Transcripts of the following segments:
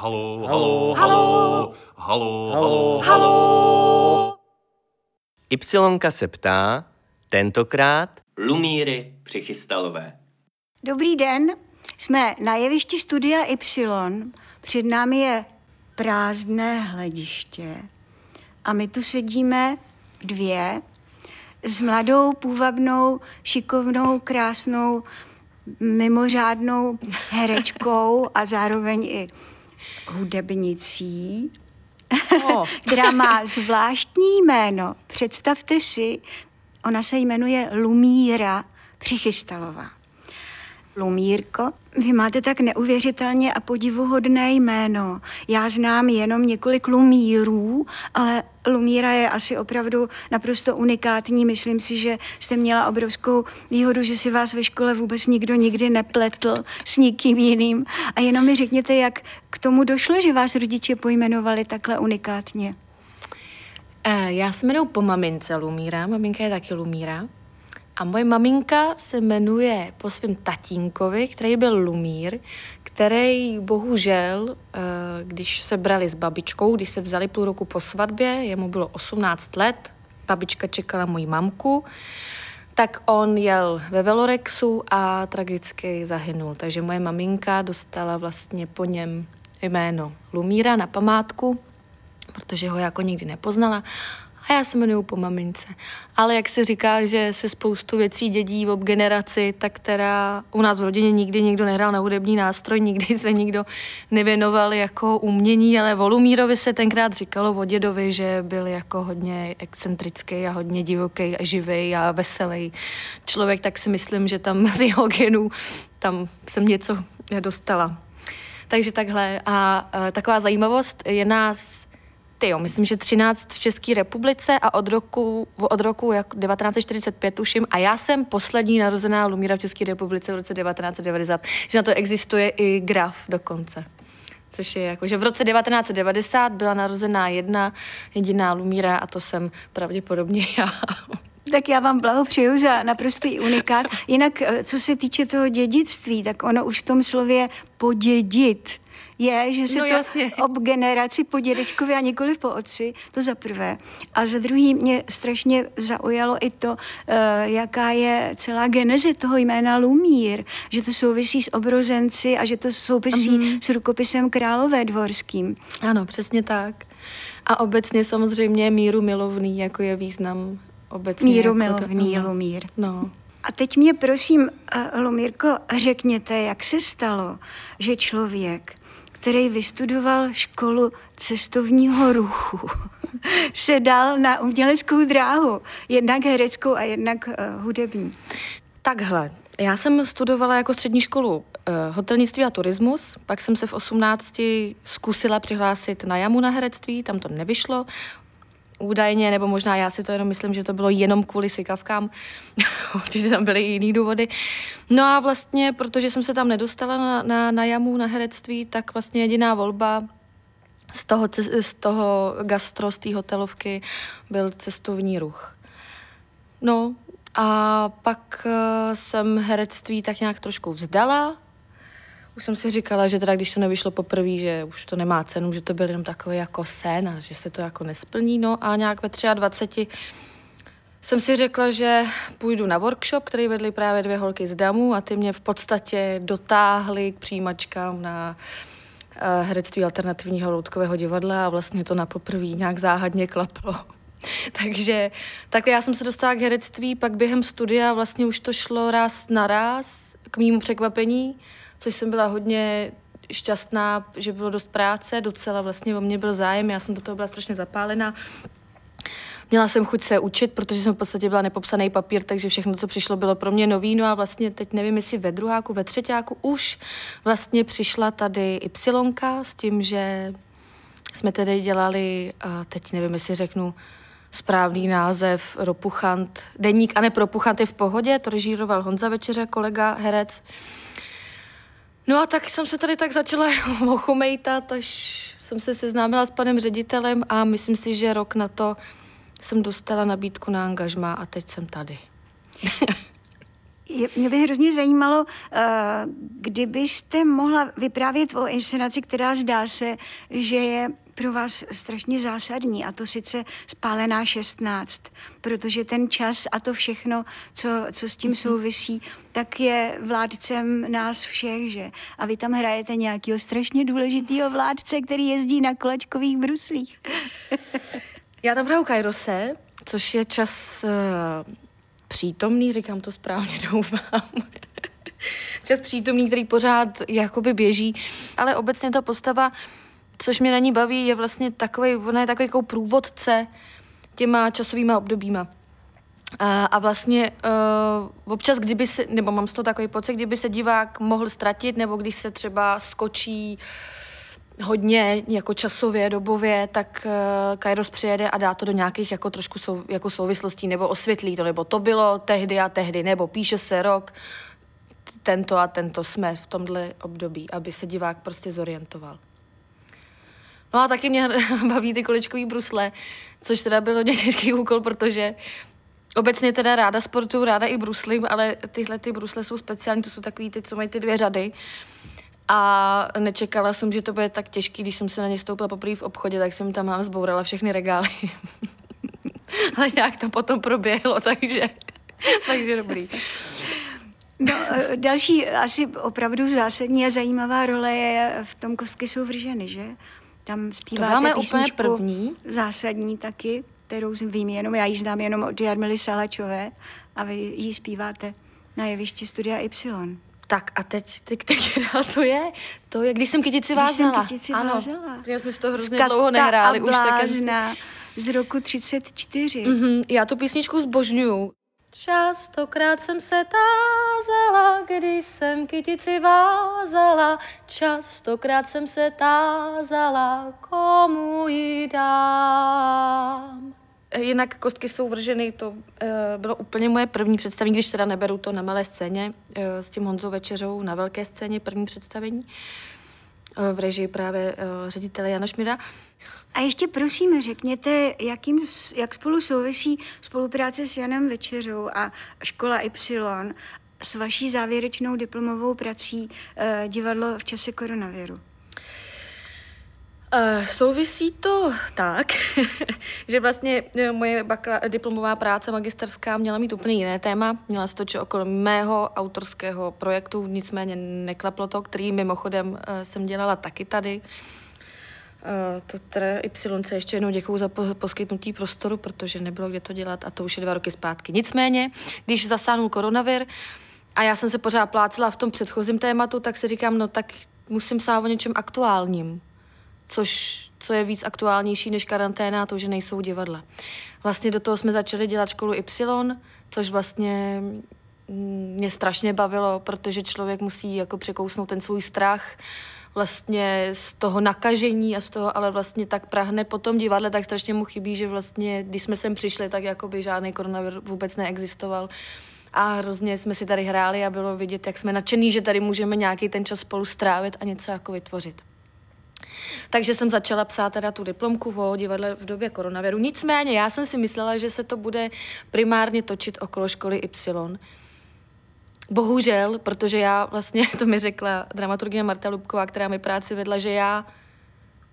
Halo, halo, halo, halo, halo, halo. Ypsilonka se ptá, tentokrát Lumíry Přichystalové. Dobrý den, jsme na jevišti Studia Y. Před námi je prázdné hlediště. A my tu sedíme dvě s mladou, půvabnou, šikovnou, krásnou, mimořádnou herečkou a zároveň i hudebnicí, oh. která má zvláštní jméno. Představte si, ona se jmenuje Lumíra Přichystalová. Lumírko, vy máte tak neuvěřitelně a podivuhodné jméno. Já znám jenom několik Lumírů, ale Lumíra je asi opravdu naprosto unikátní. Myslím si, že jste měla obrovskou výhodu, že si vás ve škole vůbec nikdo nikdy nepletl s nikým jiným. A jenom mi řekněte, jak k tomu došlo, že vás rodiče pojmenovali takhle unikátně. Eh, já se jmenuji po mamince Lumíra, maminka je taky Lumíra. A moje maminka se jmenuje po svém tatínkovi, který byl Lumír, který bohužel, eh, když se brali s babičkou, když se vzali půl roku po svatbě, jemu bylo 18 let, babička čekala moji mamku, tak on jel ve Velorexu a tragicky zahynul. Takže moje maminka dostala vlastně po něm jméno Lumíra na památku, protože ho jako nikdy nepoznala a já se jmenuju po mamince. Ale jak se říká, že se spoustu věcí dědí v generaci, tak která u nás v rodině nikdy nikdo nehrál na hudební nástroj, nikdy se nikdo nevěnoval jako umění, ale Volumírovi se tenkrát říkalo o dědovi, že byl jako hodně excentrický a hodně divoký a živý a veselý člověk, tak si myslím, že tam z jeho genů tam jsem něco dostala. Takže takhle. A, a taková zajímavost je nás ty jo, myslím, že 13 v České republice a od roku, od roku jak 1945 tuším a já jsem poslední narozená Lumíra v České republice v roce 1990, že na to existuje i graf dokonce. Což je jako, že v roce 1990 byla narozená jedna jediná Lumíra a to jsem pravděpodobně já. Tak já vám blahopřeju za naprostý unikát. Jinak, eh, co se týče toho dědictví, tak ono už v tom slově podědit je, že se no, to jasně. ob generaci po dědečkovi a nikoli po otci, to za prvé. A za druhý mě strašně zaujalo i to, uh, jaká je celá geneze toho jména Lumír, že to souvisí s obrozenci a že to souvisí mm-hmm. s rukopisem králové dvorským. Ano, přesně tak. A obecně samozřejmě míru milovný, jako je význam obecně. Míru jako milovný to, Lumír. No. A teď mě prosím, uh, Lumírko, řekněte, jak se stalo, že člověk který vystudoval školu cestovního ruchu, se dal na uměleckou dráhu, jednak hereckou a jednak uh, hudební. Takhle, já jsem studovala jako střední školu uh, hotelnictví a turismus, pak jsem se v 18 zkusila přihlásit na jamu na herectví, tam to nevyšlo, údajně, nebo možná já si to jenom myslím, že to bylo jenom kvůli sykavkám, určitě tam byly i jiný důvody. No a vlastně, protože jsem se tam nedostala na, na, na jamu, na herectví, tak vlastně jediná volba z toho, z toho gastro, z té hotelovky byl cestovní ruch. No a pak uh, jsem herectví tak nějak trošku vzdala, už jsem si říkala, že teda když to nevyšlo poprvé, že už to nemá cenu, že to byl jenom takový jako sen a že se to jako nesplní. No a nějak ve 23 jsem si řekla, že půjdu na workshop, který vedli právě dvě holky z Damu a ty mě v podstatě dotáhly k přijímačkám na uh, herectví alternativního loutkového divadla a vlastně to na poprvé nějak záhadně klaplo. Takže takhle já jsem se dostala k herectví, pak během studia vlastně už to šlo raz na raz, k mýmu překvapení což jsem byla hodně šťastná, že bylo dost práce, docela vlastně o mě byl zájem, já jsem do toho byla strašně zapálená. Měla jsem chuť se učit, protože jsem v podstatě byla nepopsaný papír, takže všechno, co přišlo, bylo pro mě nový. No a vlastně teď nevím, jestli ve druháku, ve třetíku už vlastně přišla tady Ypsilonka s tím, že jsme tedy dělali, a teď nevím, jestli řeknu správný název, Ropuchant, deník a ne Propuchant je v pohodě, to režíroval Honza Večeře, kolega, herec. No a tak jsem se tady tak začala ochomejtat, až jsem se seznámila s panem ředitelem a myslím si, že rok na to jsem dostala nabídku na angažmá a teď jsem tady. Mě by hrozně zajímalo, uh, kdybyste mohla vyprávět o inscenaci, která zdá se, že je pro vás strašně zásadní, a to sice spálená 16, protože ten čas a to všechno, co, co s tím mhm. souvisí, tak je vládcem nás všech, že? A vy tam hrajete nějakého strašně důležitého vládce, který jezdí na kolečkových bruslích. Já tam hraju Kairose, což je čas uh, přítomný, říkám to správně, doufám. čas přítomný, který pořád jakoby běží, ale obecně ta postava což mě na ní baví, je vlastně takový, ona je takový jako průvodce těma časovýma obdobíma. A, a vlastně uh, občas, kdyby se, nebo mám z toho takový pocit, kdyby se divák mohl ztratit, nebo když se třeba skočí hodně jako časově, dobově, tak uh, Kairos přijede a dá to do nějakých jako trošku sou, jako souvislostí, nebo osvětlí to, nebo to bylo tehdy a tehdy, nebo píše se rok, tento a tento jsme v tomhle období, aby se divák prostě zorientoval. No a taky mě baví ty kolečkový brusle, což teda byl hodně těžký úkol, protože obecně teda ráda sportu, ráda i bruslím, ale tyhle ty brusle jsou speciální, to jsou takový ty, co mají ty dvě řady. A nečekala jsem, že to bude tak těžký, když jsem se na ně stoupila poprvé v obchodě, tak jsem tam mám zbourala všechny regály. ale nějak to potom proběhlo, takže, takže dobrý. No, e, další asi opravdu zásadní a zajímavá role je v tom kostky jsou vrženy, že? Tam zpíváte to úplně první. zásadní taky, kterou vím jenom, já ji znám jenom od Jarmily Salačové a vy ji zpíváte na jevišti Studia Y. Tak a teď, teď, která to je? To je, když jsem kytici vázala. Když jsem kytici ano. vázala. Já jsme to hrozně Skata dlouho nehráli. A už tak z roku 34. Mm-hmm, já tu písničku zbožňuju. Častokrát jsem se tázala, když jsem kytici vázala, častokrát jsem se tázala, komu ji dám. Jinak kostky jsou vrženy, to uh, bylo úplně moje první představení, když teda neberu to na malé scéně uh, s tím Honzou Večeřou na velké scéně, první představení uh, v režii právě uh, ředitele Jana Šmida. A ještě prosím řekněte, jakým, jak spolu souvisí spolupráce s Janem Večeřou a škola Y s vaší závěrečnou diplomovou prací uh, divadlo v čase koronaviru? Uh, souvisí to tak, že vlastně eh, moje bakla, diplomová práce magisterská měla mít úplně jiné téma. Měla se točit okolo mého autorského projektu, nicméně neklaplo to, který mimochodem uh, jsem dělala taky tady. To teda Y ještě jednou děkuju za po, poskytnutí prostoru, protože nebylo kde to dělat a to už je dva roky zpátky. Nicméně, když zasáhnul koronavir a já jsem se pořád plácela v tom předchozím tématu, tak si říkám, no tak musím psát o něčem aktuálním což co je víc aktuálnější než karanténa, to, že nejsou divadla. Vlastně do toho jsme začali dělat školu Y, což vlastně mě strašně bavilo, protože člověk musí jako překousnout ten svůj strach, vlastně z toho nakažení a z toho, ale vlastně tak prahne po tom divadle, tak strašně mu chybí, že vlastně, když jsme sem přišli, tak jako by žádný koronavir vůbec neexistoval. A hrozně jsme si tady hráli a bylo vidět, jak jsme nadšený, že tady můžeme nějaký ten čas spolu strávit a něco jako vytvořit. Takže jsem začala psát teda tu diplomku o divadle v době koronaviru. Nicméně já jsem si myslela, že se to bude primárně točit okolo školy Y. Bohužel, protože já vlastně, to mi řekla dramaturgina Marta Lubková, která mi práci vedla, že já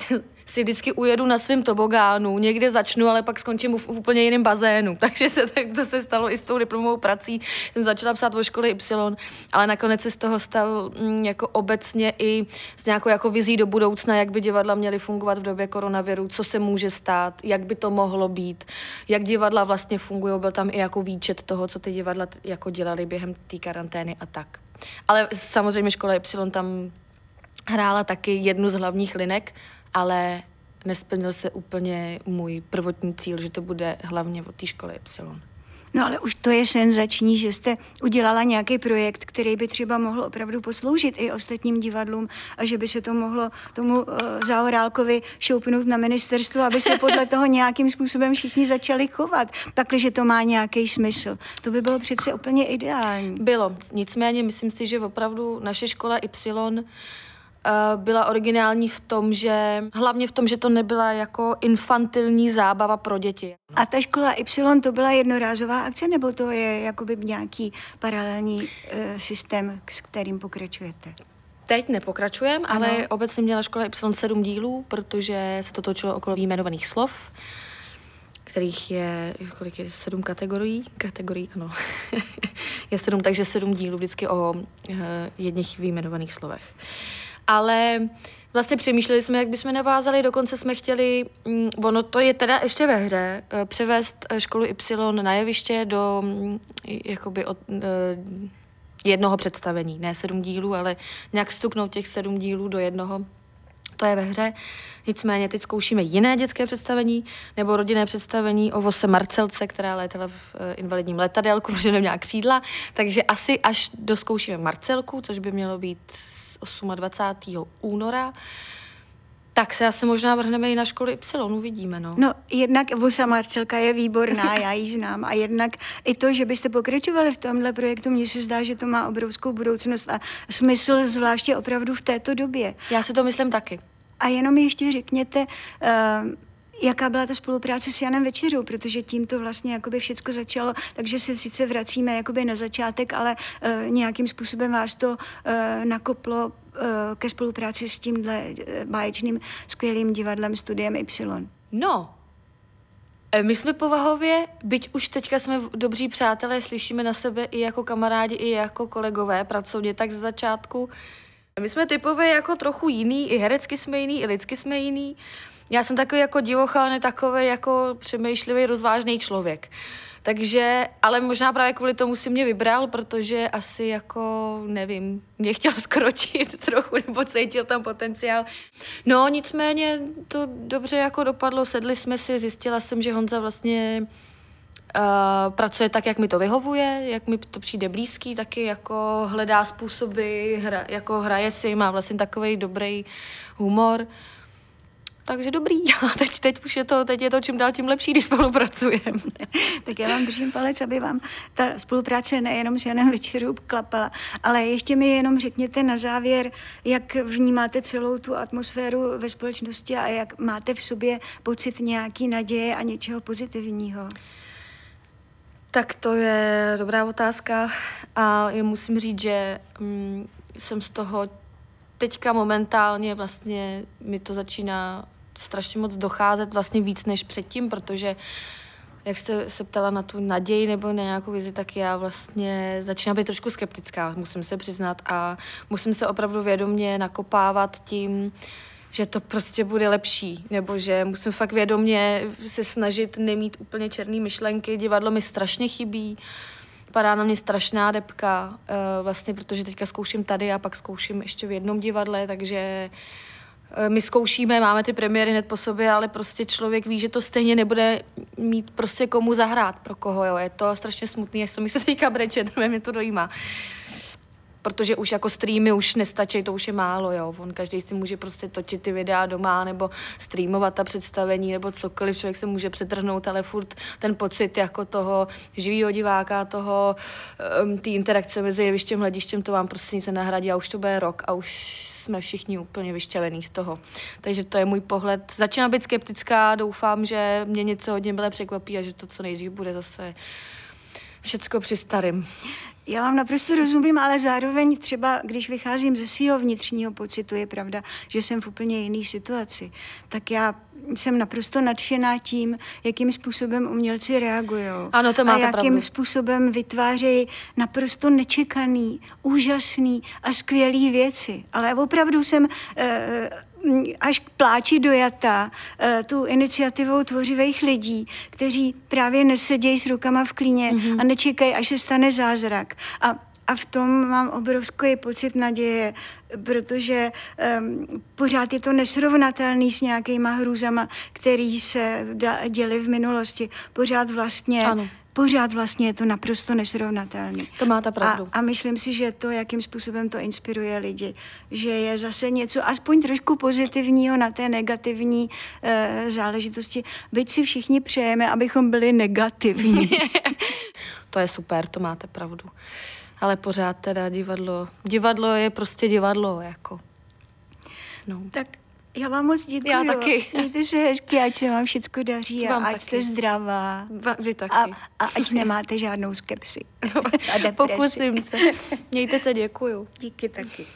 si vždycky ujedu na svém tobogánu, někde začnu, ale pak skončím v, úplně jiném bazénu. Takže se, tak to se stalo i s tou diplomovou prací. Jsem začala psát o škole Y, ale nakonec se z toho stal mm, jako obecně i s nějakou jako vizí do budoucna, jak by divadla měly fungovat v době koronaviru, co se může stát, jak by to mohlo být, jak divadla vlastně fungují. Byl tam i jako výčet toho, co ty divadla jako dělali během té karantény a tak. Ale samozřejmě škola Y tam hrála taky jednu z hlavních linek, ale nesplnil se úplně můj prvotní cíl, že to bude hlavně o té škole Y. No ale už to je senzační, že jste udělala nějaký projekt, který by třeba mohl opravdu posloužit i ostatním divadlům a že by se to mohlo tomu uh, Zahorálkovi šoupnout na ministerstvo, aby se podle toho nějakým způsobem všichni začali chovat, pakliže to má nějaký smysl. To by bylo přece úplně ideální. Bylo. Nicméně myslím si, že opravdu naše škola Y byla originální v tom, že hlavně v tom, že to nebyla jako infantilní zábava pro děti. A ta škola Y to byla jednorázová akce, nebo to je jakoby nějaký paralelní uh, systém, s kterým pokračujete? Teď nepokračujeme, ale obecně měla škola Y sedm dílů, protože se to točilo okolo výjmenovaných slov, kterých je, kolik je, sedm kategorií? Kategorií, ano. je sedm, takže sedm dílů vždycky o uh, jedných výjmenovaných slovech. Ale vlastně přemýšleli jsme, jak bychom navázali, dokonce jsme chtěli, mm, ono to je teda ještě ve hře, uh, převést školu Y na jeviště do mm, jakoby od, uh, jednoho představení, ne sedm dílů, ale nějak stuknout těch sedm dílů do jednoho. To je ve hře. Nicméně teď zkoušíme jiné dětské představení nebo rodinné představení o Vose Marcelce, která létala v invalidním letadélku, protože neměla křídla. Takže asi až doskoušíme Marcelku, což by mělo být 28. února tak se asi možná vrhneme i na školu Y, uvidíme, no. No, jednak Vosa Marcelka je výborná, já ji znám. A jednak i to, že byste pokračovali v tomhle projektu, mně se zdá, že to má obrovskou budoucnost a smysl, zvláště opravdu v této době. Já si to myslím taky. A jenom ještě řekněte, uh, jaká byla ta spolupráce s Janem Večeřou, protože tím to vlastně jakoby všecko začalo, takže se sice vracíme jakoby na začátek, ale uh, nějakým způsobem vás to uh, nakoplo Eh, ke spolupráci s tímhle báječným skvělým divadlem Studiem Y? No, my jsme povahově, byť už teďka jsme dobří přátelé, slyšíme na sebe i jako kamarádi, i jako kolegové pracovně, tak ze začátku. My jsme typově jako trochu jiný, i herecky jsme jiný, i lidsky jsme jiný. Já jsem takový jako divochal, takový jako přemýšlivý, rozvážný člověk. Takže, ale možná právě kvůli tomu si mě vybral, protože asi jako, nevím, mě chtěl skrotit trochu, nebo cítil tam potenciál. No, nicméně to dobře jako dopadlo, sedli jsme si, zjistila jsem, že Honza vlastně Uh, pracuje tak, jak mi to vyhovuje, jak mi to přijde blízký, taky jako hledá způsoby, hra, jako hraje si, má vlastně takový dobrý humor. Takže dobrý. A teď, teď už je to, teď je to čím dál tím lepší, když spolupracujeme. tak já vám držím palec, aby vám ta spolupráce nejenom s Janem Večerou klapala, ale ještě mi jenom řekněte na závěr, jak vnímáte celou tu atmosféru ve společnosti a jak máte v sobě pocit nějaký naděje a něčeho pozitivního. Tak to je dobrá otázka a já musím říct, že mm, jsem z toho teďka momentálně vlastně mi to začíná strašně moc docházet vlastně víc než předtím, protože jak jste se ptala na tu naději nebo na nějakou vizi, tak já vlastně začínám být trošku skeptická, musím se přiznat. A musím se opravdu vědomě nakopávat tím, že to prostě bude lepší, nebo že musím fakt vědomě se snažit nemít úplně černé myšlenky, divadlo mi strašně chybí, padá na mě strašná depka, eh, vlastně protože teďka zkouším tady a pak zkouším ještě v jednom divadle, takže my zkoušíme, máme ty premiéry hned po sobě, ale prostě člověk ví, že to stejně nebude mít prostě komu zahrát, pro koho, jo. Je to strašně smutný, až to mi se teďka breče, mě to dojímá protože už jako streamy už nestačí, to už je málo, jo. On každý si může prostě točit ty videa doma nebo streamovat ta představení nebo cokoliv, člověk se může přetrhnout, ale furt ten pocit jako toho živého diváka, toho um, té interakce mezi jevištěm hledištěm, to vám prostě nic nenahradí a už to bude rok a už jsme všichni úplně vyšťavení z toho. Takže to je můj pohled. Začínám být skeptická, doufám, že mě něco hodně bylo překvapí a že to co nejdřív bude zase všecko při starým. Já vám naprosto rozumím, ale zároveň třeba, když vycházím ze svého vnitřního pocitu, je pravda, že jsem v úplně jiné situaci, tak já jsem naprosto nadšená tím, jakým způsobem umělci reagují. Ano, to máte A jakým pravdu. způsobem vytvářejí naprosto nečekaný, úžasný a skvělý věci. Ale opravdu jsem uh, až k pláči dojata uh, tu iniciativou tvořivých lidí, kteří právě nesedějí s rukama v klíně mm-hmm. a nečekají, až se stane zázrak. A a v tom mám obrovský pocit naděje, protože um, pořád je to nesrovnatelný s nějakýma hrůzama, který se děli v minulosti. Pořád vlastně ano pořád vlastně je to naprosto nesrovnatelný. To máte pravdu. A, a myslím si, že to, jakým způsobem to inspiruje lidi, že je zase něco aspoň trošku pozitivního na té negativní e, záležitosti. Byť si všichni přejeme, abychom byli negativní. to je super, to máte pravdu. Ale pořád teda divadlo, divadlo je prostě divadlo, jako. trefnout. Tak já vám moc děkuji. Já taky. Mějte se hezky, ať se vám všechno daří a Vám ať taky. jste zdravá. Va- Vy taky. A, a ať nemáte žádnou skepsi. a depresi. Pokusím se. Mějte se, děkuju. Díky taky.